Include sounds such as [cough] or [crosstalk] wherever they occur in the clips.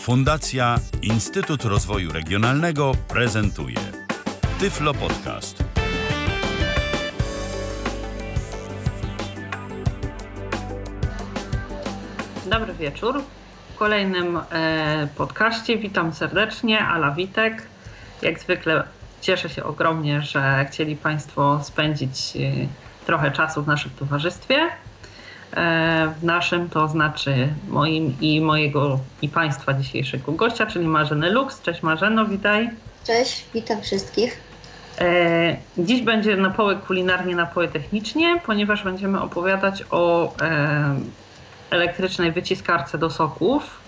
Fundacja Instytut Rozwoju Regionalnego prezentuje Tyflo Podcast. Dobry wieczór. W kolejnym e, podcaście witam serdecznie, Ala Witek. Jak zwykle cieszę się ogromnie, że chcieli Państwo spędzić e, trochę czasu w naszym towarzystwie. E, w naszym to znaczy moim i mojego i Państwa dzisiejszego gościa, czyli Marzeny Lux. Cześć Marzeno, witaj. Cześć, witam wszystkich. E, dziś będzie na poły kulinarnie, na poły technicznie, ponieważ będziemy opowiadać o e, elektrycznej wyciskarce do soków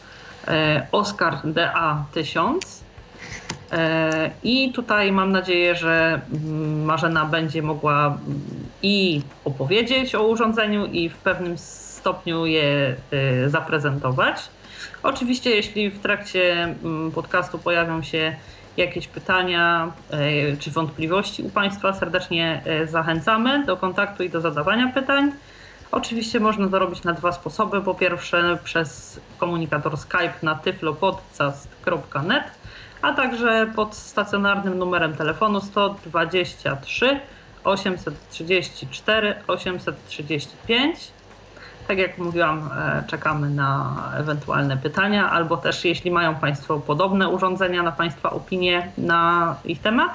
Oscar DA1000. E, I tutaj mam nadzieję, że mm, Marzena będzie mogła mm, i opowiedzieć o urządzeniu, i w pewnym stopniu je e, zaprezentować. Oczywiście, jeśli w trakcie mm, podcastu pojawią się jakieś pytania czy wątpliwości u Państwa, serdecznie zachęcamy do kontaktu i do zadawania pytań. Oczywiście można to robić na dwa sposoby. Po pierwsze przez komunikator Skype na tyflopodcast.net, a także pod stacjonarnym numerem telefonu 123 834 835. Tak jak mówiłam, e, czekamy na ewentualne pytania, albo też jeśli mają Państwo podobne urządzenia, na Państwa opinie na ich temat.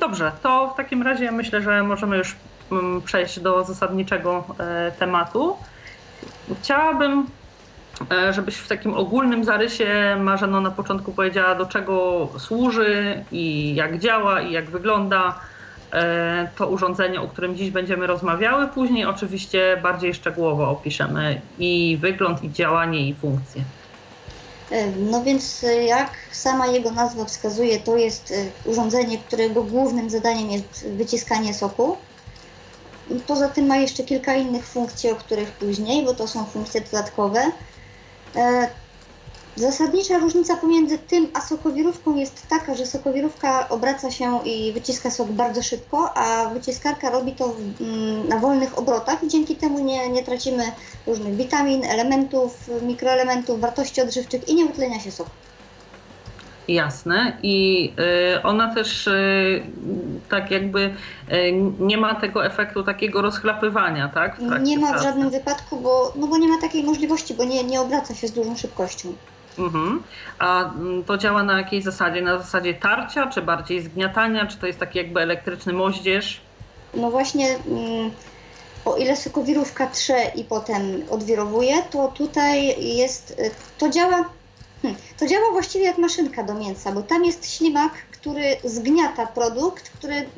Dobrze, to w takim razie myślę, że możemy już Mm, przejść do zasadniczego e, tematu. Chciałabym, żebyś w takim ogólnym zarysie Marzeno na początku powiedziała, do czego służy i jak działa i jak wygląda e, to urządzenie, o którym dziś będziemy rozmawiały. Później oczywiście bardziej szczegółowo opiszemy i wygląd, i działanie, i funkcje. No więc jak sama jego nazwa wskazuje, to jest urządzenie, którego głównym zadaniem jest wyciskanie soku. Poza tym ma jeszcze kilka innych funkcji, o których później, bo to są funkcje dodatkowe. E, zasadnicza różnica pomiędzy tym a sokowirówką jest taka, że sokowirówka obraca się i wyciska sok bardzo szybko, a wyciskarka robi to mm, na wolnych obrotach i dzięki temu nie, nie tracimy różnych witamin, elementów, mikroelementów, wartości odżywczych i nie utlenia się sok. Jasne. I y, ona też y, tak jakby y, nie ma tego efektu takiego rozchlapywania, tak? Nie ma w żadnym wypadku, bo, no bo nie ma takiej możliwości, bo nie, nie obraca się z dużą szybkością. Mhm. A mm, to działa na jakiej zasadzie? Na zasadzie tarcia, czy bardziej zgniatania, czy to jest taki jakby elektryczny moździerz? No właśnie, mm, o ile sokowirówka trze i potem odwirowuje, to tutaj jest, to działa Hmm. To działa właściwie jak maszynka do mięsa, bo tam jest ślimak, który zgniata produkt, który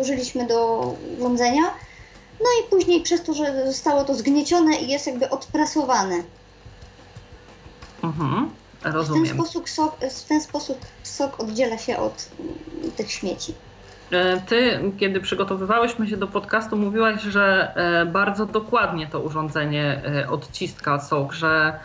użyliśmy do wądzenia. No i później przez to, że zostało to zgniecione i jest jakby odprasowane. Mhm, rozumiem. W ten sposób sok, w ten sposób sok oddziela się od tych śmieci. E, ty, kiedy przygotowywałyśmy się do podcastu, mówiłaś, że e, bardzo dokładnie to urządzenie e, odciska sok, że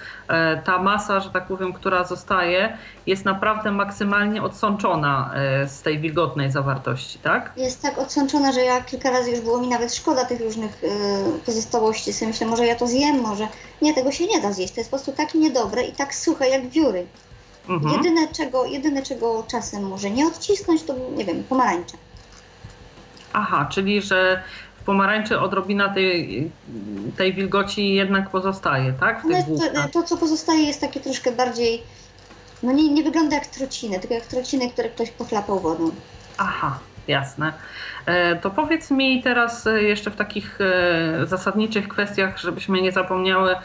ta masa, że tak powiem, która zostaje, jest naprawdę maksymalnie odsączona z tej wilgotnej zawartości, tak? Jest tak odsączona, że ja kilka razy już było mi nawet szkoda tych różnych pozostałości. Sobie myślę, może ja to zjem, może. Nie, tego się nie da zjeść. To jest po prostu tak niedobre i tak suche jak wióry. Mhm. Jedyne, czego, jedyne, czego czasem może nie odcisnąć, to nie wiem, pomarańcze. Aha, czyli że w pomarańczy odrobina tej, tej wilgoci jednak pozostaje, tak? W tych to, to, co pozostaje jest takie troszkę bardziej, no nie, nie wygląda jak trociny, tylko jak trociny, które ktoś pochlapał wodą. Aha, jasne. E, to powiedz mi teraz e, jeszcze w takich e, zasadniczych kwestiach, żebyśmy nie zapomniały,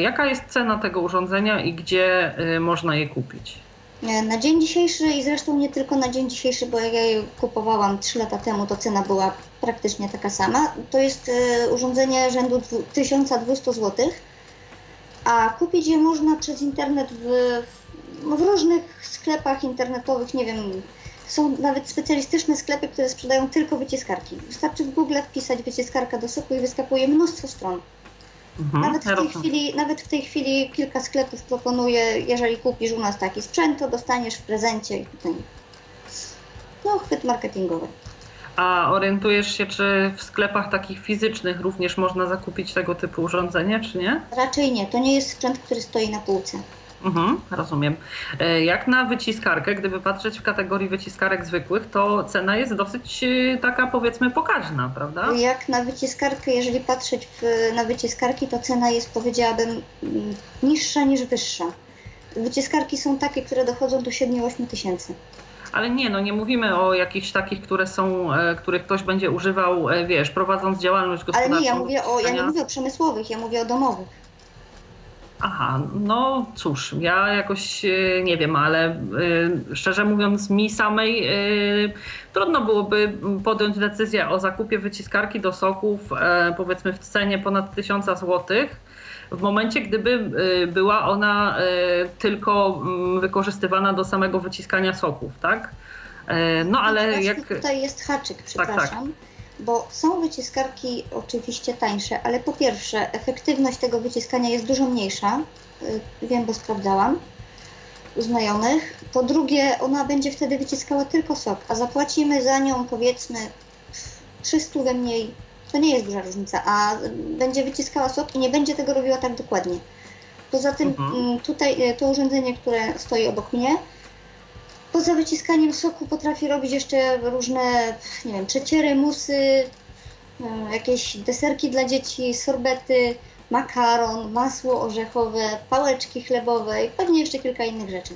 jaka jest cena tego urządzenia i gdzie można je kupić? Na dzień dzisiejszy i zresztą nie tylko na dzień dzisiejszy, bo jak ja je kupowałam 3 lata temu, to cena była praktycznie taka sama. To jest e, urządzenie rzędu 1200 zł, a kupić je można przez internet w, w różnych sklepach internetowych, nie wiem, są nawet specjalistyczne sklepy, które sprzedają tylko wyciskarki. Wystarczy w Google wpisać wyciskarka do soku i wyskakuje mnóstwo stron. Mhm, nawet, w tej chwili, nawet w tej chwili kilka sklepów proponuje, jeżeli kupisz u nas taki sprzęt, to dostaniesz w prezencie i tutaj. No, chwyt marketingowy. A orientujesz się, czy w sklepach takich fizycznych również można zakupić tego typu urządzenie, czy nie? Raczej nie. To nie jest sprzęt, który stoi na półce. Mhm, rozumiem. E, jak na wyciskarkę, gdyby patrzeć w kategorii wyciskarek zwykłych, to cena jest dosyć e, taka powiedzmy pokaźna, prawda? Jak na wyciskarkę, jeżeli patrzeć w, na wyciskarki, to cena jest powiedziałabym mm, niższa niż wyższa. Wyciskarki są takie, które dochodzą do 7-8 tysięcy. Ale nie, no nie mówimy o jakichś takich, które są, e, których ktoś będzie używał, wiesz, prowadząc działalność Ale gospodarczą. nie, ja mówię o, ja nie mówię o przemysłowych, ja mówię o domowych. Aha, no cóż, ja jakoś e, nie wiem, ale y, szczerze mówiąc, mi samej y, trudno byłoby podjąć decyzję o zakupie wyciskarki do soków, e, powiedzmy w cenie ponad 1000 zł. W momencie, gdyby y, była ona y, tylko mm, wykorzystywana do samego wyciskania soków, tak? E, No ale jak. Tutaj jest haczyk, tak. przepraszam. Bo są wyciskarki oczywiście tańsze, ale po pierwsze efektywność tego wyciskania jest dużo mniejsza. Y, Wiem, bo sprawdzałam u znajomych. Po drugie, ona będzie wtedy wyciskała tylko sok, a zapłacimy za nią powiedzmy 300 we mniej. To nie jest duża różnica, a będzie wyciskała sok i nie będzie tego robiła tak dokładnie. Poza tym Mhm. mm, tutaj y, to urządzenie, które stoi obok mnie, Poza wyciskaniem soku potrafi robić jeszcze różne, nie wiem, przeciery, musy, e, jakieś deserki dla dzieci, sorbety, makaron, masło orzechowe, pałeczki chlebowe i pewnie jeszcze kilka innych rzeczy.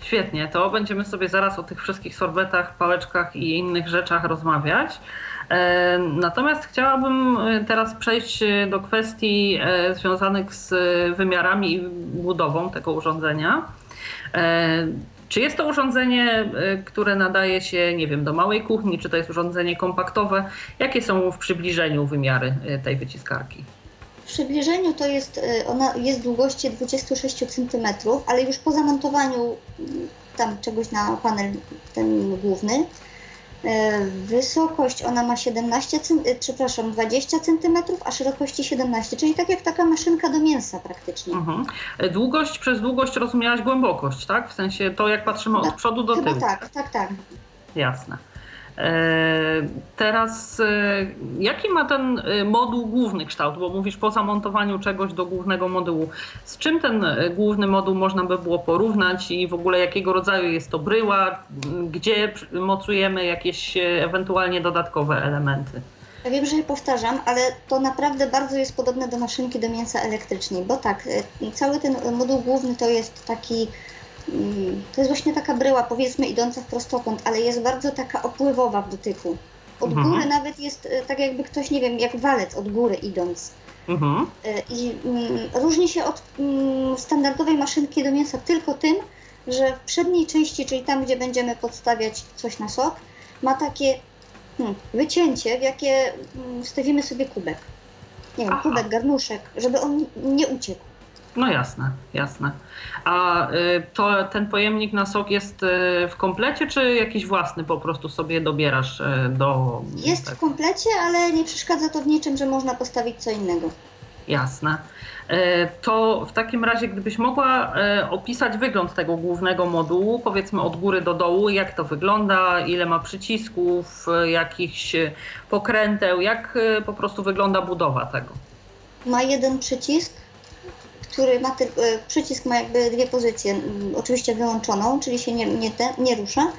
Świetnie, to będziemy sobie zaraz o tych wszystkich sorbetach, pałeczkach i innych rzeczach rozmawiać. E, Natomiast chciałabym e, teraz przejść do kwestii związanych z wymiarami i budową tego urządzenia. Czy jest to urządzenie, e, które nadaje się, nie wiem, do małej kuchni, czy to jest urządzenie kompaktowe? Jakie są w przybliżeniu wymiary e, tej wyciskarki? W przybliżeniu to jest, e, ona jest długości 26 cm, ale już po zamontowaniu mm, tam czegoś na panel ten główny, wysokość ona ma 17, cen- e, przepraszam, 20 cm, a szerokości 17, czyli tak jak taka maszynka do mięsa praktycznie. Mhm. E, Długość przez długość rozumiałaś głębokość, tak? W sensie to, jak patrzymy od przodu do Chyba tyłu. tak, tak, tak. Jasne. E, Teraz, e, jaki ma ten e, moduł główny kształt? Bo mówisz po zamontowaniu czegoś do głównego modułu. Z czym ten główny moduł można by było porównać i w ogóle jakiego rodzaju jest to bryła? Gdzie mocujemy jakieś ewentualnie dodatkowe elementy? Ja wiem, że powtarzam, ale to naprawdę bardzo jest podobne do maszynki do mięsa elektrycznej, bo tak, cały ten moduł główny to jest taki, to jest właśnie taka bryła, powiedzmy idąca w prostokąt, ale jest bardzo taka opływowa w dotyku. Od Mhm. góry nawet jest y, tak jakby ktoś, nie wiem, jak walec od góry idąc. Mhm. Y, I mm, różni się od mm, standardowej maszynki do mięsa tylko tym, że w przedniej części, czyli tam, gdzie będziemy podstawiać coś na sok, ma takie hmm, wycięcie, w jakie mm, wstawimy sobie kubek. Nie wiem, Aha. kubek, garnuszek, żeby on nie uciekł. No jasne, jasne. A y, to ten pojemnik na sok jest y, w komplecie, czy jakiś własny po prostu sobie dobierasz y, do. Jest w komplecie, ale nie przeszkadza to w niczym, że można postawić co innego. Jasne. To w takim razie, gdybyś mogła opisać wygląd tego głównego modułu, powiedzmy od góry do dołu, jak to wygląda, ile ma przycisków, jakichś pokręteł, jak po prostu wygląda budowa tego. Ma jeden przycisk, który ma tylko, e, przycisk ma jakby dwie pozycje, mm, oczywiście wyłączoną, czyli się nie, nie, te, nie rusza,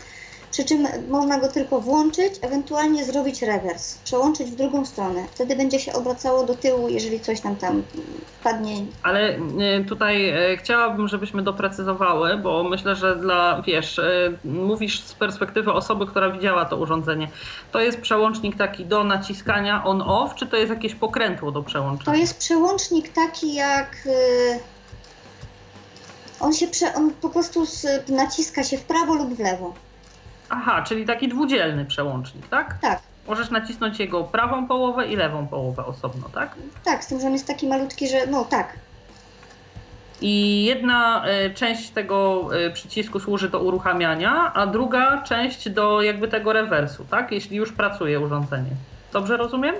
przy czym można go tylko włączyć, ewentualnie zrobić rewers, przełączyć w drugą stronę. Wtedy będzie się obracało do tyłu, jeżeli coś nam tam wpadnie. Ale y, tutaj y, chciałabym, żebyśmy doprecyzowały, bo myślę, że dla, wiesz, y, mówisz z perspektywy osoby, która widziała to urządzenie. To jest przełącznik taki do naciskania on-off, czy to jest jakieś pokrętło do To przełączania? jest przełącznik taki jak... On się prze, on po prostu z, naciska się w prawo lub w lewo. Aha, czyli taki dwudzielny przełącznik, tak? Tak, Możesz nacisnąć jego prawą połowę i lewą połowę osobno, tak? tak, z tym, że on jest taki malutki, że no tak, I jedna y, część tego y, przycisku służy do uruchamiania, a druga część do jakby tego rewersu, tak? Jeśli już pracuje urządzenie. Dobrze rozumiem?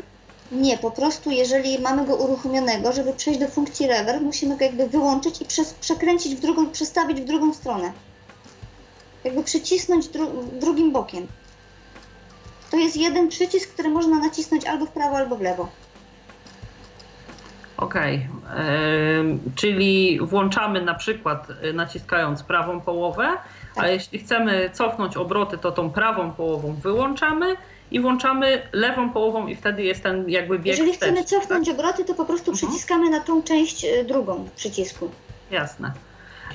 Nie, po prostu jeżeli mamy go uruchomionego, żeby przejść do funkcji rever, musimy go jakby wyłączyć i przez, przekręcić w drugą, przestawić w drugą stronę. Jakby przycisnąć dru, drugim bokiem. To jest jeden przycisk, który można nacisnąć albo w prawo, albo w lewo. Okej, okay. czyli włączamy na przykład y, naciskając prawą połowę, tak. a jeśli chcemy cofnąć obroty, to tą prawą połową wyłączamy i włączamy lewą połową i wtedy jest ten jakby bieg Jeżeli chcemy cofnąć tak? obroty, to po prostu mhm. przyciskamy na tą część y, drugą przycisku. Jasne.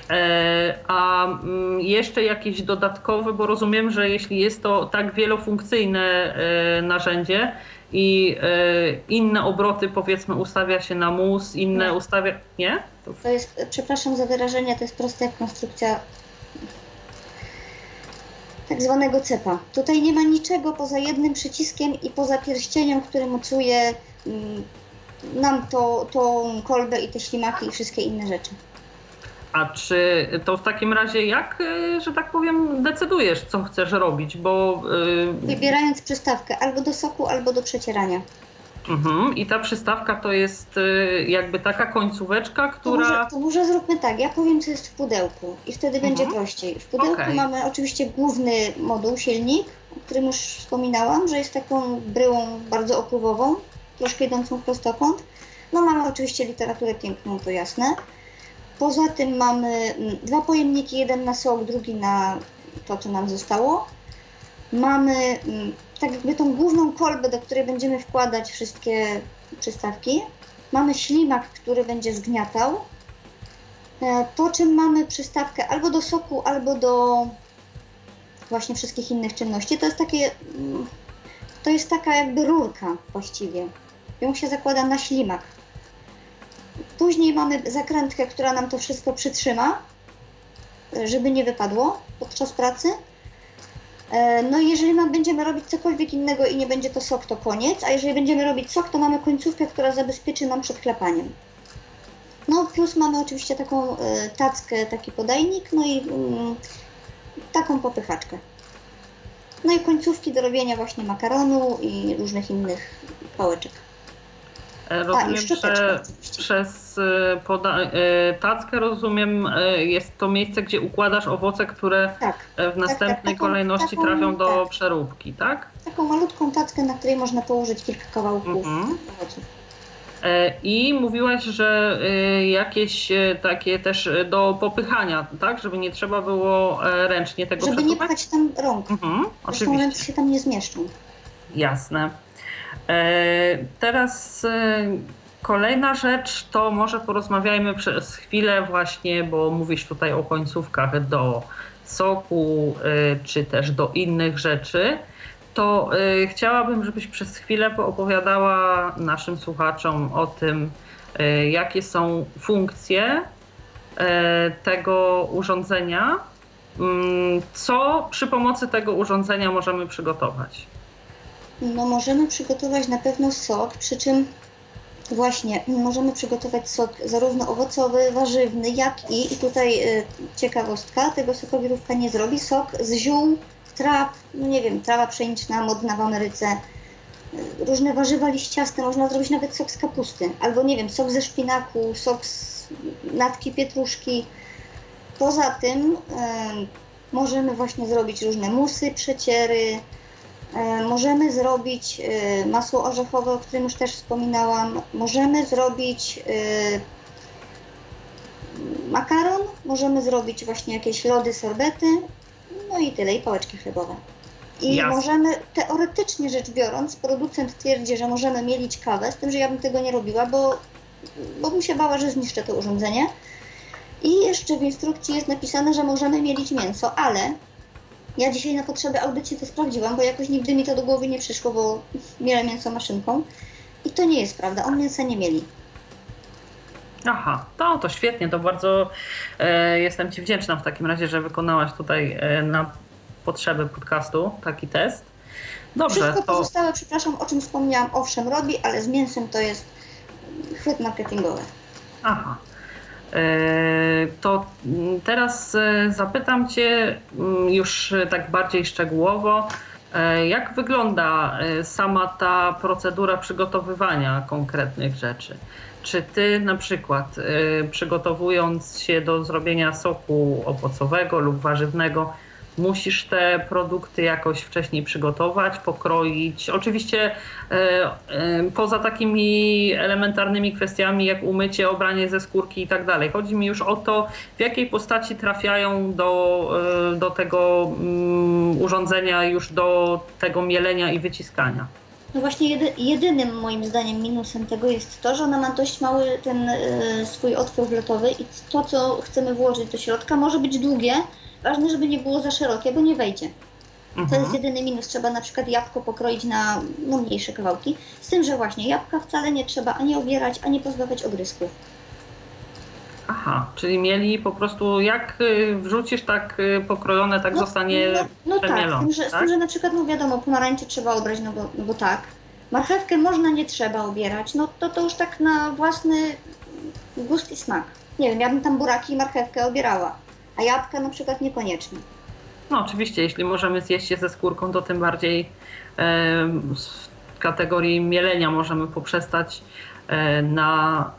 E, a mm, jeszcze jakieś dodatkowe, bo rozumiem, że jeśli jest to tak wielofunkcyjne e, narzędzie i e, inne obroty powiedzmy ustawia się na mus, inne nie. ustawia... Nie? To... to jest, przepraszam za wyrażenie, to jest prosta konstrukcja tak zwanego cepa. Tutaj nie ma niczego poza jednym przyciskiem i poza pierścieniem, który mocuje mm, nam to, tą kolbę i te ślimaki i wszystkie inne rzeczy. A czy to w takim razie jak, y, że tak powiem, decydujesz, co chcesz robić? Bo. Yy... Wybierając przystawkę albo do soku, albo do przecierania. Mhm. I ta przystawka to jest y, jakby taka końcóweczka, która. To może, to może zróbmy tak. Ja powiem, co jest w pudełku i wtedy mhm. będzie prościej. W pudełku okay. mamy oczywiście główny moduł, silnik, o którym już wspominałam, że jest taką bryłą bardzo opływową, troszkę idącą w prostokąt. No mamy oczywiście literaturę piękną, to jasne. Poza tym mamy mm, dwa pojemniki, jeden na sok, drugi na to, co nam zostało. Mamy mm, tak jakby tą główną kolbę, do której będziemy wkładać wszystkie przystawki. Mamy ślimak, który będzie zgniatał. E, po czym mamy przystawkę albo do soku, albo do właśnie wszystkich innych czynności. To jest takie, mm, to jest taka jakby rurka właściwie. Ją się zakłada na ślimak. Później mamy zakrętkę, która nam to wszystko przytrzyma, żeby nie wypadło podczas pracy. E, no i jeżeli my będziemy robić cokolwiek innego i nie będzie to sok, to koniec, a jeżeli będziemy robić sok, to mamy końcówkę, która zabezpieczy nam przed klepaniem. No plus mamy oczywiście taką e, tackę, taki podajnik, no i mm, taką popychaczkę. No i końcówki do robienia właśnie makaronu i różnych innych pałeczek. E, rozumiem, że przez e, poda- e, tackę rozumiem jest to miejsce, gdzie układasz owoce, które tak, w tak, następnej tak, taką, kolejności taką, trafią do tak. przeróbki, tak? Taką malutką tackę, na której można położyć kilka kawałków mhm. owoców. I mówiłaś, że jakieś takie też do popychania, tak? Żeby nie trzeba było ręcznie tego Żeby przesuwać? nie pchać tam rąk. Mhm, oczywiście. ręce się tam nie zmieszczą. Jasne. E, teraz e, kolejna rzecz to może porozmawiajmy przez chwilę właśnie, bo mówisz tutaj o końcówkach do soku e, czy też do innych rzeczy. To chciałabym, żebyś przez chwilę poopowiadała naszym słuchaczom o tym, jakie są funkcje tego urządzenia, mm, co przy pomocy tego urządzenia możemy przygotować. No możemy przygotować na pewno sok, przy czym właśnie możemy przygotować sok zarówno owocowy, warzywny, jak i, i tutaj y, ciekawostka, tego sokowirówka nie zrobi, sok z ziół, traw, no nie wiem, trawa pszeniczna modna w Ameryce, y, różne warzywa liściaste, można zrobić nawet sok z kapusty, albo nie wiem, sok ze szpinaku, sok z natki pietruszki. Poza tym y, możemy właśnie zrobić różne musy, przeciery, możemy zrobić e, masło orzechowe, o którym już też wspominałam. Możemy zrobić e, makaron, możemy zrobić właśnie jakieś lody, sorbety, no i tyle, i pałeczki chlebowe. I Jasne. możemy, teoretycznie rzecz biorąc, producent twierdzi, że możemy mielić kawę, z tym, że ja bym tego nie robiła, bo, bo bym się bała, że zniszczę to urządzenie. I jeszcze w instrukcji jest napisane, że możemy mielić mięso, ale ja dzisiaj na potrzeby audycji to sprawdziłam, bo jakoś nigdy mi to do głowy nie przyszło, bo mielę mięso maszynką. I to nie jest prawda, on mięsa nie mieli. Aha, to, to świetnie, to bardzo e, jestem Ci wdzięczna w takim razie, że wykonałaś tutaj e, na potrzeby podcastu taki test. Dobrze. Wszystko to... pozostałe, przepraszam, o czym wspomniałam, owszem robi, ale z mięsem to jest chwyt marketingowy. Aha. E, to teraz e, zapytam Cię mm, już tak bardziej szczegółowo, e, jak wygląda sama ta procedura przygotowywania konkretnych rzeczy? Czy Ty na przykład przygotowując się do zrobienia soku owocowego lub warzywnego, musisz te produkty jakoś wcześniej przygotować, pokroić. Oczywiście e, e, poza takimi elementarnymi kwestiami jak umycie, obranie ze skórki i tak dalej. Chodzi mi już o to, w jakiej postaci trafiają do, e, do tego mm, urządzenia, już do tego mielenia i wyciskania. No właśnie jedy, jedynym moim zdaniem minusem tego jest to, że ona ma dość mały ten swój otwór wlotowy i to, co chcemy włożyć do środka może być długie, ważne, żeby nie było za szerokie, bo nie wejdzie. Mhm. To jest jedyny minus. Trzeba na przykład jabłko pokroić na no, mniejsze kawałki. Z tym, że właśnie jabłka wcale nie trzeba ani obierać, ani pozbawiać ogrysków. Aha, czyli mieli po prostu jak y, wrzucisz, tak y, pokrojone, tak zostanie no, no tak, z tym, że, z tak? tym, że na przykład, no wiadomo, pomarańcze trzeba obrać, no bo, no bo tak. Marchewkę można, nie trzeba obierać, no to to już tak na własny gust i smak. Nie wiem, ja bym tam buraki i marchewkę obierała, a jabłka na przykład niekoniecznie. No oczywiście, jeśli możemy zjeść je ze skórką, to tym bardziej em, w kategorii mielenia możemy poprzestać e, na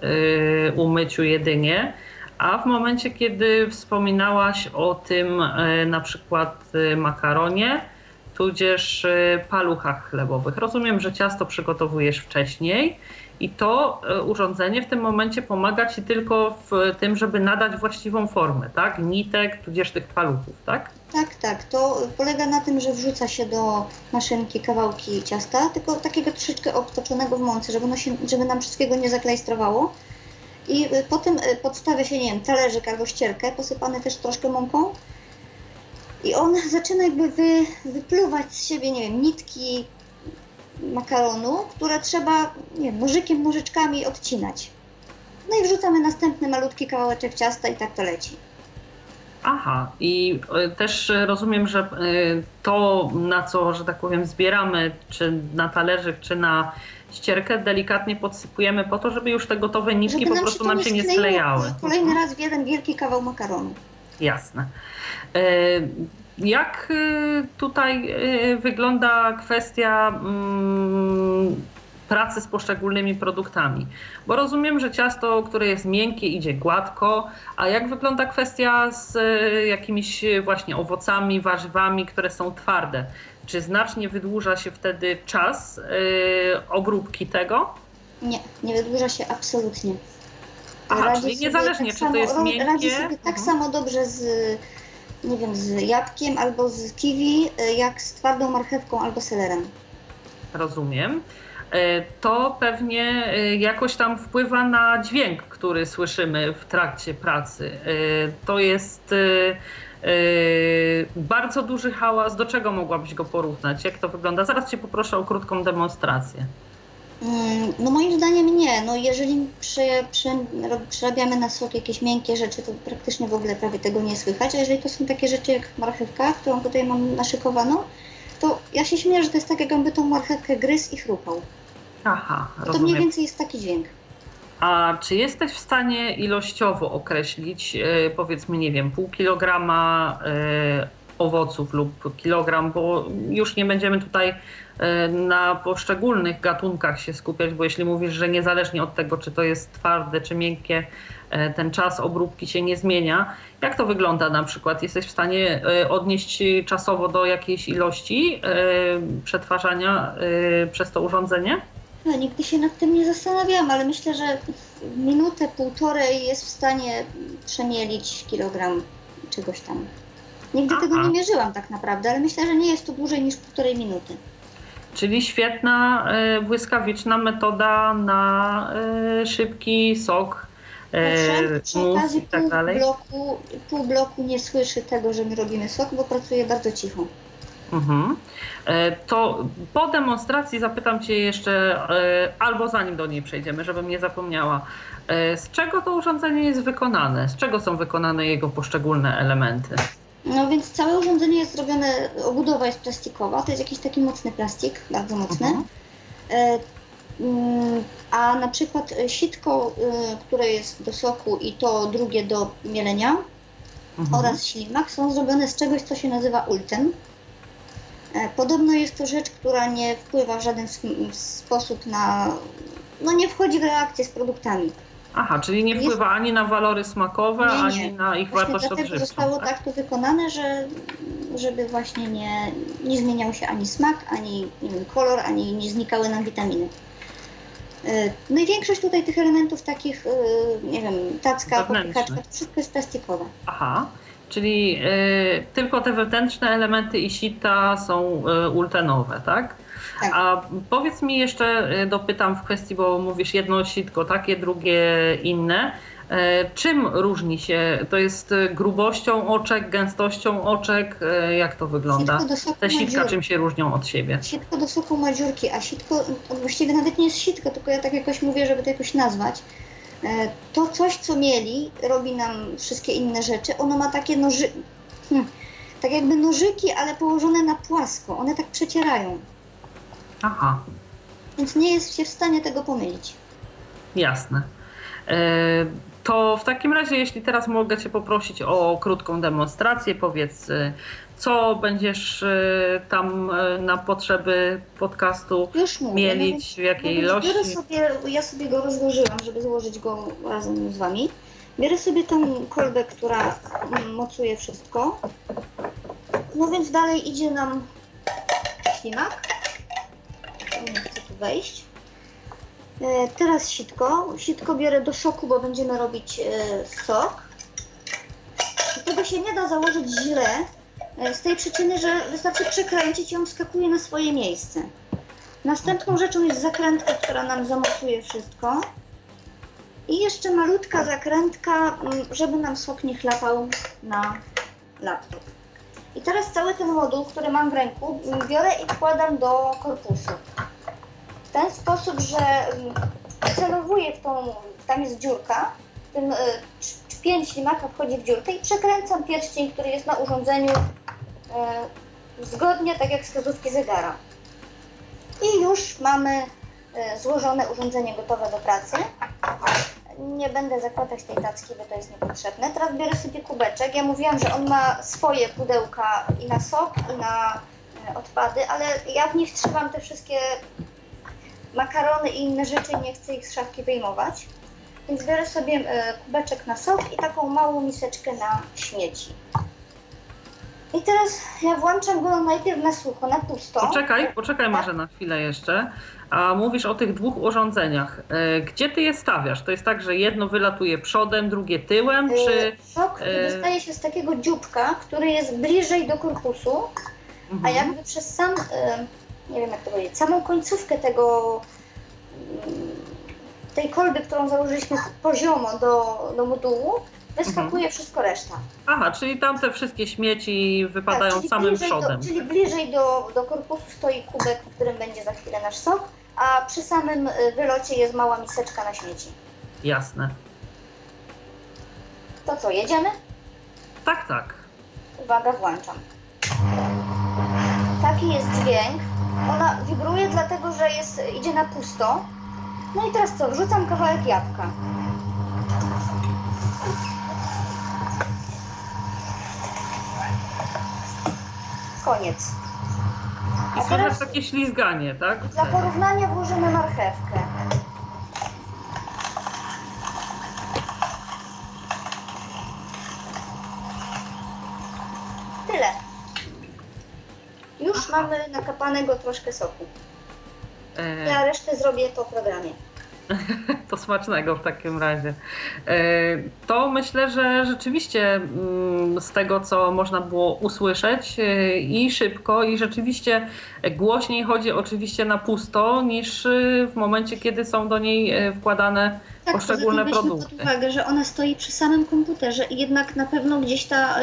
e, umyciu jedynie. A w momencie, kiedy wspominałaś o tym e, na przykład e, makaronie, tudzież e, paluchach chlebowych, rozumiem, że ciasto przygotowujesz wcześniej i to e, urządzenie w tym momencie pomaga Ci tylko w tym, żeby nadać właściwą formę, tak? Nitek, tudzież tych paluchów, tak? Tak, tak. To polega na tym, że wrzuca się do maszynki kawałki ciasta, tylko takiego troszeczkę obtoczonego w mące, żeby, ono się, żeby nam wszystkiego nie zaklejstrowało. I y, potem y, podstawia się, nie wiem, talerzyk albo ścierkę, posypany też troszkę mąką. I on zaczyna jakby wy, wypluwać z siebie, nie wiem, nitki makaronu, które trzeba, nie wiem, nożykiem, nożyczkami odcinać. No i wrzucamy następny malutki kawałeczek ciasta i tak to leci. Aha, i y, też rozumiem, że y, to, na co, że tak powiem, zbieramy, czy na talerzyk, czy na ścierkę, delikatnie podsypujemy po to, żeby już te gotowe nitki po prostu nam się nie sklejały. Kolejny raz w jeden wielki kawał makaronu. Jasne. Jak y, tutaj y, wygląda kwestia mm, pracy z poszczególnymi produktami? Bo rozumiem, że ciasto, które jest miękkie, idzie gładko, a jak wygląda kwestia z y, jakimiś właśnie owocami, warzywami, które są twarde? Czy znacznie wydłuża się wtedy czas obróbki tego? Nie, nie wydłuża się absolutnie. Aha, Radzi czyli niezależnie, tak czy to jest miękkie. Radzi sobie tak Mhm. samo dobrze z, nie wiem, z jabłkiem albo z kiwi, y, jak z twardą marchewką albo selerem. Rozumiem. E, To pewnie e, jakoś tam wpływa na dźwięk, który słyszymy w trakcie pracy. E, To jest e, e, bardzo duży hałas. Do czego mogłabyś go porównać? Jak to wygląda? Zaraz Cię poproszę o krótką demonstrację. No moim zdaniem nie. No jeżeli ro- przerabiamy na sok jakieś miękkie rzeczy, to praktycznie w ogóle prawie tego nie słychać. A jeżeli to są takie rzeczy jak marchewka, którą tutaj mam naszykowaną, to ja się śmieję, że to jest tak, jakby tą marchewkę gryzł i chrupał. Aha, To mniej rozumiem. więcej jest taki dźwięk. A czy jesteś w stanie ilościowo określić, e, powiedzmy, nie wiem, pół kilograma e, owoców lub kilogram, bo już nie będziemy tutaj e, na poszczególnych gatunkach się skupiać, bo jeśli mówisz, że niezależnie od tego, czy to jest twarde, czy miękkie, e, ten czas obróbki się nie zmienia. Jak to wygląda na przykład? Jesteś w stanie e, odnieść czasowo do jakiejś ilości przetwarzania przez to urządzenie? No, nigdy się nad tym nie zastanawiałam, ale myślę, że minutę, półtorej jest w stanie przemielić kilogram czegoś tam. Nigdy tego Aha. nie mierzyłam tak naprawdę, ale myślę, że nie jest to dłużej niż półtorej minuty. Czyli świetna, e, błyskawiczna metoda na e, szybki sok, e, Owszem, przy mus okazji tak pół dalej. bloku, pół bloku nie słyszy tego, że my robimy sok, bo pracuje bardzo cicho. Mhm. E, To po demonstracji zapytam Cię jeszcze, e, albo zanim do niej przejdziemy, żebym nie zapomniała, e, z czego to urządzenie jest wykonane? Z czego są wykonane jego poszczególne elementy? No więc całe urządzenie jest zrobione, obudowa jest plastikowa, to jest jakiś taki mocny plastik, bardzo mocny. Mhm. E, mm, A na przykład e, sitko, y, które jest do soku i to drugie do mielenia Mhm. oraz ślimak są zrobione z czegoś, co się nazywa ulten. E, Podobno jest to rzecz, która nie wpływa w żaden sposób na. No nie wchodzi w reakcję z produktami. Aha, czyli nie wpływa ani na walory smakowe, Nie, nie. ani na ich Właśnie wartość odżywczą. zostało tak? tak to wykonane, że żeby właśnie nie, nie zmieniał się ani smak, ani nie wiem, kolor, ani nie znikały nam witaminy. E, No i większość tutaj tych elementów takich, e, nie wiem, tacka, popychaczka, to wszystko jest plastikowe. Aha, czyli y, tylko te wewnętrzne elementy i sita są y, ultenowe, tak? Tak. A powiedz mi jeszcze, y, dopytam w kwestii, bo mówisz jedno sitko takie, drugie inne. Czym różni się? To jest grubością oczek, gęstością oczek? Jak to wygląda? Sitko do soku Te sitka czym się różnią od siebie? Sitko do soku ma dziurki, a sitko, właściwie nawet nie jest sitko, tylko ja tak jakoś mówię, żeby to jakoś nazwać. E, To coś, co mieli, robi nam wszystkie inne rzeczy, ono ma takie noży... Hmm, tak jakby nożyki, ale położone na płasko. One tak przecierają, Aha, więc nie jest się w stanie tego pomylić. jasne. Y, To w takim razie, jeśli teraz mogę Cię poprosić o krótką demonstrację, powiedz, y, co będziesz y, tam y, na potrzeby podcastu Już mówię. mielić, w jakiej no więc biorę ilości? sobie, ja sobie go rozłożyłam, żeby złożyć go razem z Wami. Biorę sobie tą kolbę, która mm, mocuje wszystko. No więc dalej idzie nam ślimak. Nie chcę tu wejść. E, teraz sitko. Sitko biorę do soku, bo będziemy robić e, sok. I tego się nie da założyć źle, e, z tej przyczyny, że wystarczy przekręcić i on wskakuje na swoje miejsce. Następną rzeczą jest zakrętka, która nam zamocuje wszystko. I jeszcze malutka zakrętka, mm, żeby nam sok nie chlapał na laptop. I teraz cały ten moduł, który mam w ręku, mm, biorę i wkładam do korpusu. Ten sposób, że mm, celowuję w tą, tam jest dziurka, w tym y, pięć ślimaka wchodzi w dziurkę i przekręcam pierścień, który jest na urządzeniu y, zgodnie tak jak wskazówki zegara. I już mamy e, złożone urządzenie gotowe do pracy. Nie będę zakładać tej tacki, bo to jest niepotrzebne. Teraz biorę sobie kubeczek. Ja mówiłam, że on ma swoje pudełka i na sok, i na odpady, ale ja w nich trzymam te wszystkie makarony i inne rzeczy i nie chcę ich z szafki wyjmować. Więc biorę sobie e, kubeczek na sok i taką małą miseczkę na śmieci. I teraz ja włączam go najpierw na sucho, na pusto. Poczekaj, poczekaj Marzena chwilę jeszcze. A mówisz o tych dwóch urządzeniach. E, Gdzie ty je stawiasz? To jest tak, że jedno wylatuje przodem, drugie tyłem, czy... Y, Sok dostaje się z takiego dzióbka, który jest bliżej do korpusu, a Mhm. jakby przez sam, nie wiem jak to powiedzieć, samą końcówkę tego, mm, tej kolby, którą założyliśmy poziomo do, do modułu, wyskakuje Mhm. wszystko reszta. Aha, czyli tam te wszystkie śmieci wypadają Tak, samym przodem. Do, czyli bliżej do, do korpusu stoi kubek, w którym będzie za chwilę nasz sok, a przy samym y, wylocie jest mała miseczka na śmieci. Jasne. To co, jedziemy? Tak, tak. Uwaga, włączam. Taki jest dźwięk. Ona wibruje dlatego, że jest, idzie na pusto. No i teraz co? Wrzucam kawałek jabłka. Koniec. I słychać teraz takie ślizganie, tak? dla porównania włożymy marchewkę. Mamy nakapanego troszkę soku. E, Ja resztę zrobię po programie. [laughs] To smacznego w takim razie. E, To myślę, że rzeczywiście mm, z tego, co można było usłyszeć e, i szybko, i rzeczywiście głośniej chodzi oczywiście na pusto, niż w momencie, kiedy są do niej wkładane Tak, poszczególne produkty. pod uwagę, że ona stoi przy samym komputerze i jednak na pewno gdzieś ta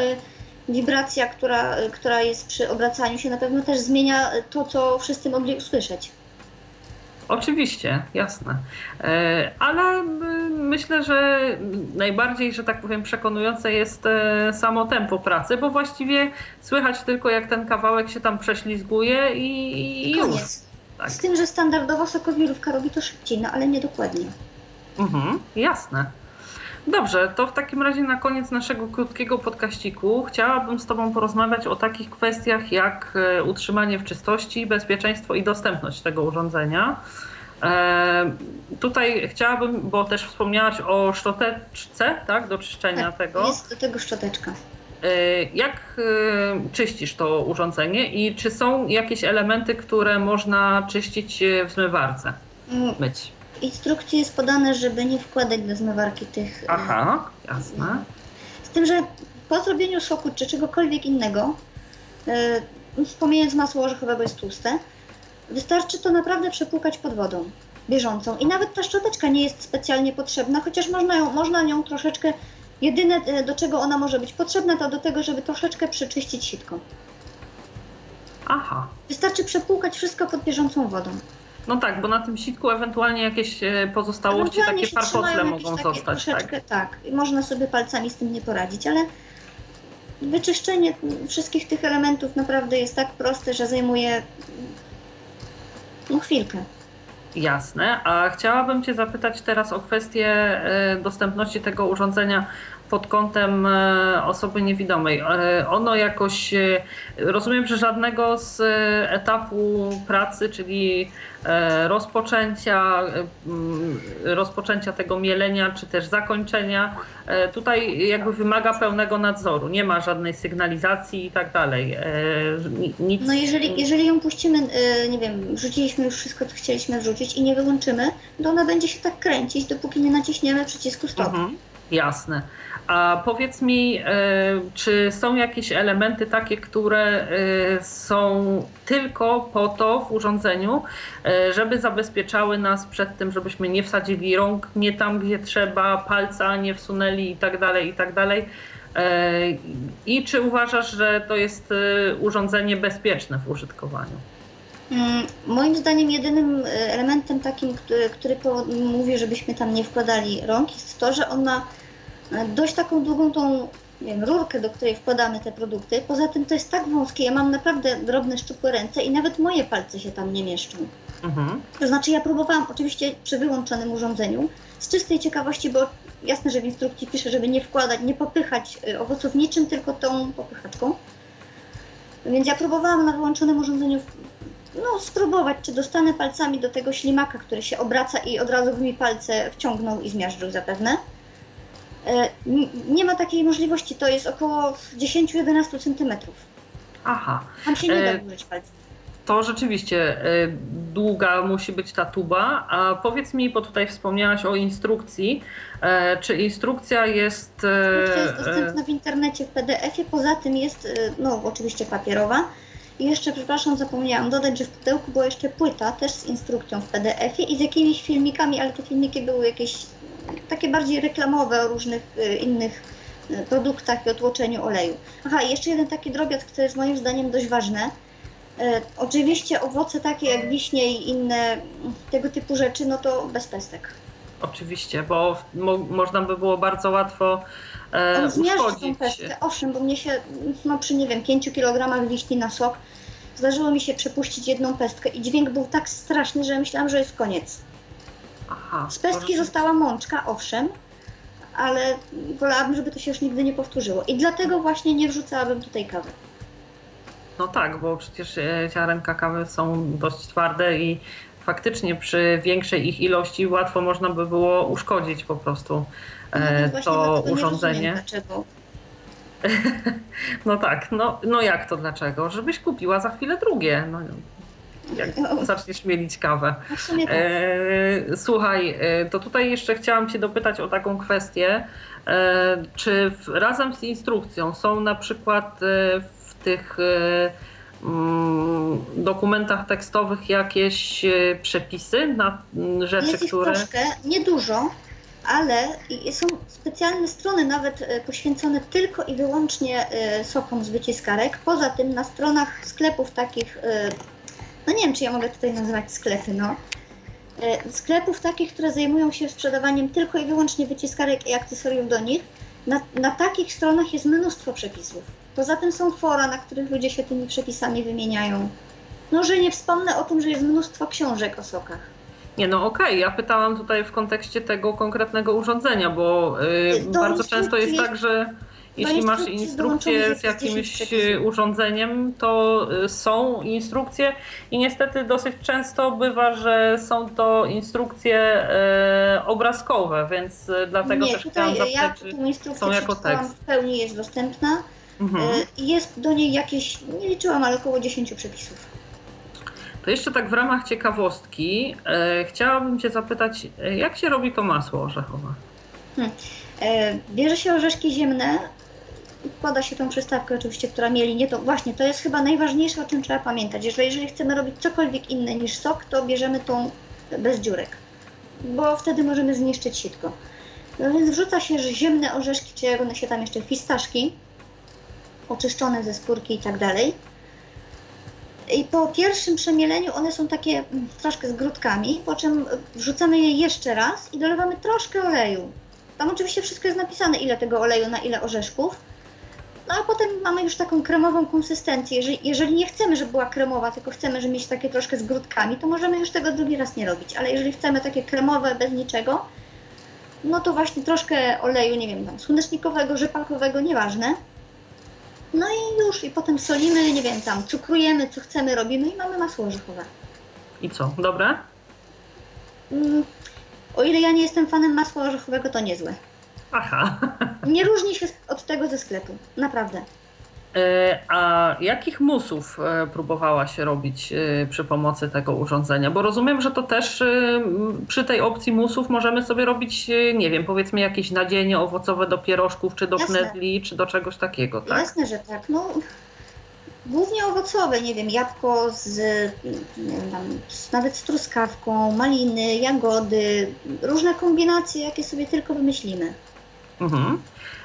wibracja, która, która jest przy obracaniu się, na pewno też zmienia to, co wszyscy mogli usłyszeć. Oczywiście, jasne. E, Ale myślę, że najbardziej, że tak powiem, przekonujące jest e, samo tempo pracy, bo właściwie słychać tylko, jak ten kawałek się tam prześlizguje i, i już. Koniec. Tak. Z tym, że standardowo sokowirówka robi to szybciej, no ale niedokładnie. Mhm, jasne. Dobrze, to w takim razie na koniec naszego krótkiego podkaściku chciałabym z Tobą porozmawiać o takich kwestiach jak e, utrzymanie w czystości, bezpieczeństwo i dostępność tego urządzenia. E, tutaj chciałabym, bo też wspomniałaś o szczoteczce, tak, do czyszczenia Tak, tego. Jest do tego szczoteczka. E, Jak czyścisz to urządzenie i czy są jakieś elementy, które można czyścić w zmywarce, Mm, myć? Instrukcji jest podane, żeby nie wkładać do zmywarki tych. e, Aha, jasne. Z tym, że po zrobieniu soku czy czegokolwiek innego, yy, wspomniając masło orzechowego jest tłuste, wystarczy to naprawdę przepłukać pod wodą bieżącą. I nawet ta szczoteczka nie jest specjalnie potrzebna, chociaż można, ją, można nią troszeczkę. Jedyne e, do czego ona może być potrzebna, to do tego, żeby troszeczkę przeczyścić sitko. Aha. Wystarczy przepłukać wszystko pod bieżącą wodą. No tak, bo na tym sitku ewentualnie jakieś e, pozostałości, Ewentualnie takie jakieś mogą takie zostać, tak? tak. I Można sobie palcami z tym nie poradzić, ale wyczyszczenie wszystkich tych elementów naprawdę jest tak proste, że zajmuje no, chwilkę. Jasne. A chciałabym Cię zapytać teraz o kwestię e, dostępności tego urządzenia pod kątem e, osoby niewidomej. E, Ono jakoś, e, rozumiem, że żadnego z etapu pracy, czyli rozpoczęcia, rozpoczęcia tego mielenia, czy też zakończenia, tutaj jakby wymaga pełnego nadzoru. Nie ma żadnej sygnalizacji i tak dalej. Ni- Nic, No jeżeli, jeżeli ją puścimy, nie wiem, wrzuciliśmy już wszystko, co chcieliśmy wrzucić i nie wyłączymy, to ona będzie się tak kręcić, dopóki nie naciśniemy przycisku stop. Mhm, jasne. A powiedz mi, e, czy są jakieś elementy takie, które e, są tylko po to w urządzeniu, e, żeby zabezpieczały nas przed tym, żebyśmy nie wsadzili rąk nie tam, gdzie trzeba, palca nie wsunęli i tak dalej, i tak dalej. I czy uważasz, że to jest urządzenie bezpieczne w użytkowaniu? Mm, Moim zdaniem jedynym elementem takim, który, który mówi, żebyśmy tam nie wkładali rąk, jest to, że on ma dość taką długą tą wiem, rurkę, do której wkładamy te produkty. Poza tym to jest tak wąskie, ja mam naprawdę drobne, szczupłe ręce i nawet moje palce się tam nie mieszczą. Mhm. To znaczy ja próbowałam oczywiście przy wyłączonym urządzeniu z czystej ciekawości, bo jasne, że w instrukcji pisze, żeby nie wkładać, nie popychać y, owoców niczym, tylko tą popychaczką. Więc ja próbowałam na wyłączonym urządzeniu no, spróbować, czy dostanę palcami do tego ślimaka, który się obraca i od razu by mi palce wciągnął i zmiażdżył zapewne. E, Nie ma takiej możliwości, to jest około 10-11 cm. Aha. Tam się nie E, da użyć palców. To rzeczywiście e, długa musi być ta tuba. A powiedz mi, bo tutaj wspomniałaś o instrukcji, czy instrukcja jest. Instrukcja jest dostępna w internecie w PDF-ie, poza tym jest, no oczywiście papierowa. I jeszcze, przepraszam, zapomniałam dodać, że w pudełku była jeszcze płyta, też z instrukcją w PDF-ie i z jakimiś filmikami, ale te filmiki były jakieś takie bardziej reklamowe o różnych y, innych y, produktach i otłoczeniu oleju. Aha, i jeszcze jeden taki drobiazg, który jest moim zdaniem dość ważny. E, oczywiście owoce takie jak wiśnie i inne mm, tego typu rzeczy, no to bez pestek. Oczywiście, bo mo, można by było bardzo łatwo e, uszkodzić. pestkę, owszem, bo mnie się, no przy nie wiem, 5 kg wiśni na sok, zdarzyło mi się przepuścić jedną pestkę i dźwięk był tak straszny, że myślałam, że jest koniec. Aha, Z to pestki została mączka, owszem, ale wolałabym, żeby to się już nigdy nie powtórzyło. I dlatego właśnie nie wrzucałabym tutaj kawy. No tak, bo przecież e, ziarenka kawy są dość twarde i faktycznie przy większej ich ilości łatwo można by było uszkodzić po prostu No e, właśnie to nie urządzenie. [laughs] No tak, no, no jak to dlaczego? Żebyś kupiła za chwilę drugie. No, jak zaczniesz mielić kawę. No tak. E, słuchaj, e, to tutaj jeszcze chciałam Cię dopytać o taką kwestię. E, czy razem z instrukcją są na przykład w tych mm, dokumentach tekstowych jakieś przepisy na rzeczy, Jest ich które. troszkę, niedużo, ale są specjalne strony nawet poświęcone tylko i wyłącznie sokom z wyciskarek. Poza tym na stronach sklepów takich, no nie wiem czy ja mogę tutaj nazywać sklepy, no. E, Sklepów takich, które zajmują się sprzedawaniem tylko i wyłącznie wyciskarek i akcesoriów do nich, na, na takich stronach jest mnóstwo przepisów. Poza tym są fora, na których ludzie się tymi przepisami wymieniają. No, że nie wspomnę o tym, że jest mnóstwo książek o sokach. Nie, no okej, ja pytałam tutaj w kontekście tego konkretnego urządzenia, bo y, Do bardzo często jest instrukcji tak, że jeśli masz instrukcję z jest 10 jakimś urządzeniem, to y, są instrukcje i niestety dosyć często bywa, że są to instrukcje e, obrazkowe, więc e, dlatego Nie, też tutaj chciałam ja zapytać, czy tą instrukcję są jako tekst. w pełni jest dostępna. Mhm. I Jest do niej jakieś, nie liczyłam, ale około 10 przepisów. To jeszcze tak w ramach ciekawostki e, chciałabym Cię zapytać, jak się robi to masło orzechowe? E, Bierze się orzeszki ziemne, wkłada się tą przystawkę oczywiście, która mieli nie to. Właśnie, to jest chyba najważniejsze, o czym trzeba pamiętać. Że jeżeli chcemy robić cokolwiek inne niż sok, to bierzemy tą bez dziurek, bo wtedy możemy zniszczyć sitko. No więc wrzuca się ziemne orzeszki, czy jak one się tam jeszcze, fistaszki, oczyszczone ze skórki i tak dalej. I po pierwszym przemieleniu one są takie mm, troszkę z grudkami, po czym wrzucamy je jeszcze raz i dolewamy troszkę oleju. Tam oczywiście wszystko jest napisane, ile tego oleju na ile orzeszków. No a potem mamy już taką kremową konsystencję. Jeżeli, jeżeli nie chcemy, żeby była kremowa, tylko chcemy, żeby mieć takie troszkę z grudkami, to możemy już tego drugi raz nie robić. Ale jeżeli chcemy takie kremowe, bez niczego, no to właśnie troszkę oleju, nie wiem, tam słonecznikowego, rzepakowego, nieważne. No i już, i potem solimy, nie wiem, tam cukrujemy, co chcemy, robimy i mamy masło orzechowe. I co, dobre? Mm, o ile ja nie jestem fanem masła orzechowego, to niezłe. Aha. Nie różni się od tego ze sklepu, naprawdę. E, A jakich musów e, próbowałaś robić e, przy pomocy tego urządzenia? Bo rozumiem, że to też przy tej opcji musów możemy sobie robić, nie wiem, powiedzmy jakieś nadzienie owocowe do pierożków, czy do knedli, czy do czegoś takiego, tak? Jasne, że tak. No, głównie owocowe, nie wiem, jabłko z, wiem, tam, z, nawet z truskawką, maliny, jagody, różne kombinacje, jakie sobie tylko wymyślimy. Mhm.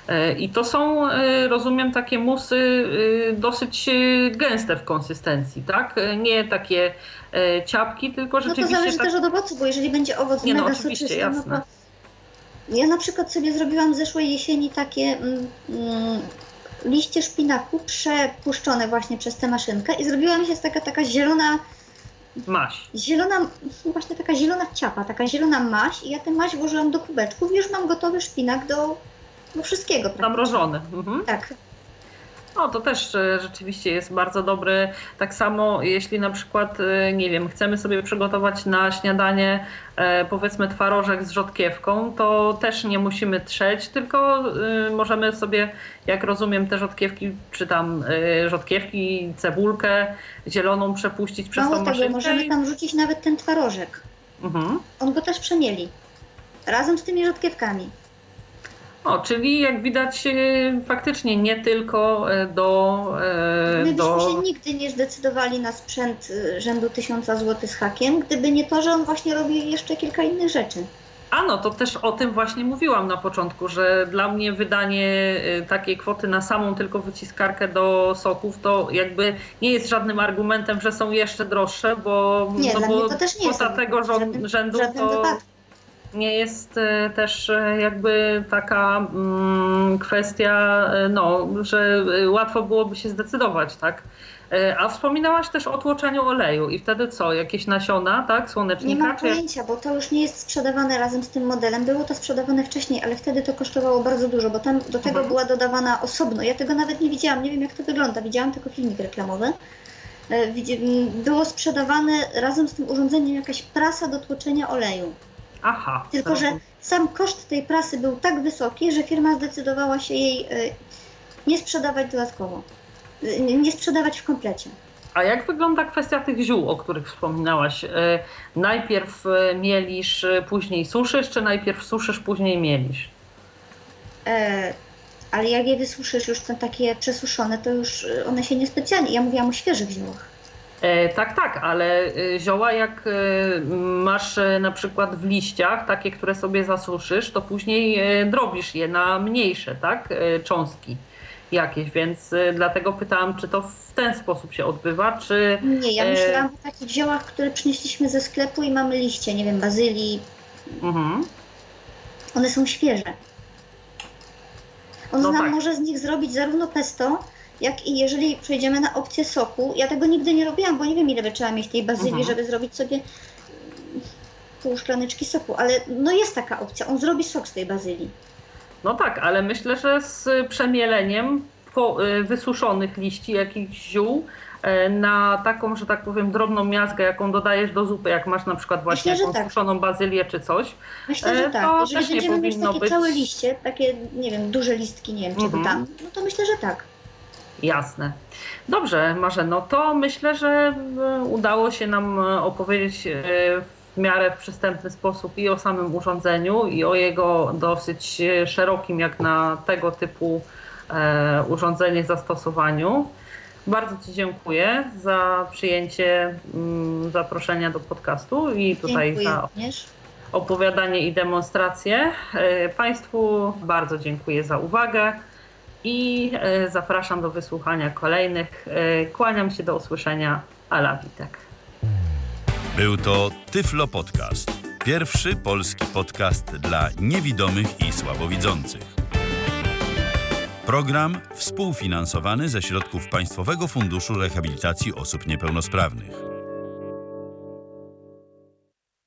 E, I to są, e, rozumiem, takie musy e, dosyć gęste w konsystencji, tak? Nie takie ciapki, tylko No to rzeczywiście zależy tak... też od owocu, bo jeżeli będzie owoc Nie, no, mega oczywiście, soczysty, no jasne. to ja na przykład sobie zrobiłam zeszłej jesieni takie mm, mm, liście szpinaku przepuszczone właśnie przez tę maszynkę i zrobiła mi się taka, taka zielona, Maś. zielona, właśnie taka zielona ciapa, taka zielona maś i ja tę maś włożyłam do kubeczków i już mam gotowy szpinak do, do wszystkiego. Zamrożone. Mhm. Tak. No to też e, rzeczywiście jest bardzo dobry. Tak samo jeśli na przykład, e, nie wiem, chcemy sobie przygotować na śniadanie e, powiedzmy twarożek z rzodkiewką, to też nie musimy trzeć, tylko możemy sobie, jak rozumiem, te rzodkiewki, czy tam rzodkiewki, cebulkę zieloną przepuścić przez Mało tą tego, maszynkę. możemy i- tam rzucić nawet ten twarożek. Mhm. On go też przemieli. Razem z tymi rzodkiewkami. O, czyli jak widać e, faktycznie nie tylko e, do... e, My byśmy do... się nigdy nie zdecydowali na sprzęt rzędu 1000 zł z hakiem, gdyby nie to, że on właśnie robi jeszcze kilka innych rzeczy. A no, to też o tym właśnie mówiłam na początku, że dla mnie wydanie takiej kwoty na samą tylko wyciskarkę do soków to jakby nie jest żadnym argumentem, że są jeszcze droższe, bo, Nie, no bo to też nie jest kwota tego w rząd, żadnym- rzędu żadnym to wypadku. Nie jest y, też y, jakby taka mm, kwestia, y, no, że łatwo byłoby się zdecydować, tak? A wspominałaś też o tłoczeniu oleju i wtedy co? Jakieś nasiona, tak? Nie Słonecznika? mam czy jak- pojęcia, bo to już nie jest sprzedawane razem z tym modelem. Było to sprzedawane wcześniej, ale wtedy to kosztowało bardzo dużo, bo tam do tego Mhm. była dodawana osobno. Ja tego nawet nie widziałam, nie wiem jak to wygląda. Widziałam tylko filmik reklamowy. E, Było sprzedawane razem z tym urządzeniem jakaś prasa do tłoczenia oleju. Aha. Tylko, że sam koszt tej prasy był tak wysoki, że firma zdecydowała się jej e, nie sprzedawać dodatkowo. E, Nie sprzedawać w komplecie. A jak wygląda kwestia tych ziół, o których wspominałaś? E, Najpierw mielisz, później suszysz, czy najpierw suszysz, później mielisz? E, ale jak je wysuszysz już te takie przesuszone, to już one się niespecjalnie. Ja mówiłam o świeżych ziołach. E, tak, tak, ale e, zioła jak e, masz na przykład w liściach, takie, które sobie zasuszysz, to później drobisz je na mniejsze, tak? Cząstki jakieś, więc dlatego pytałam, czy to w ten sposób się odbywa, czy... Nie, ja myślałam o takich ziołach, które przynieśliśmy ze sklepu i mamy liście, nie wiem, bazylii. Mhm. One są świeże. On No nam tak. może z nich zrobić zarówno pesto, jak i jeżeli przejdziemy na opcję soku. Ja tego nigdy nie robiłam, bo nie wiem ile by trzeba mieć tej bazylii, Mhm. żeby zrobić sobie mm, pół szklaneczki soku, ale no jest taka opcja. On zrobi sok z tej bazylii. No tak, ale myślę, że z przemieleniem y, wysuszonych liści jakichś ziół y, na taką, że tak powiem, drobną miazgę, jaką dodajesz do zupy, jak masz na przykład właśnie Myślę, jakąś tak. suszoną bazylię czy coś. Myślę, E, że to tak. też Jeżeli nie będziemy mieć powinno takie być- całe liście, takie, nie wiem, duże listki, nie wiem, czego Mhm. tam, no to myślę, że tak. Jasne. Dobrze, Marzeno, to myślę, że e, udało się nam e, opowiedzieć e, w miarę w przystępny sposób i o samym urządzeniu, i o jego dosyć szerokim, jak na tego typu urządzenie zastosowaniu. Bardzo Ci dziękuję za przyjęcie mm, zaproszenia do podcastu i tutaj Dziękuję za również. opowiadanie i demonstrację. Państwu bardzo dziękuję za uwagę i e, zapraszam do wysłuchania kolejnych. E, Kłaniam się do usłyszenia. Ala Witek. Był to Tyflo Podcast. Pierwszy polski podcast dla niewidomych i słabowidzących. Program współfinansowany ze środków Państwowego Funduszu Rehabilitacji Osób Niepełnosprawnych.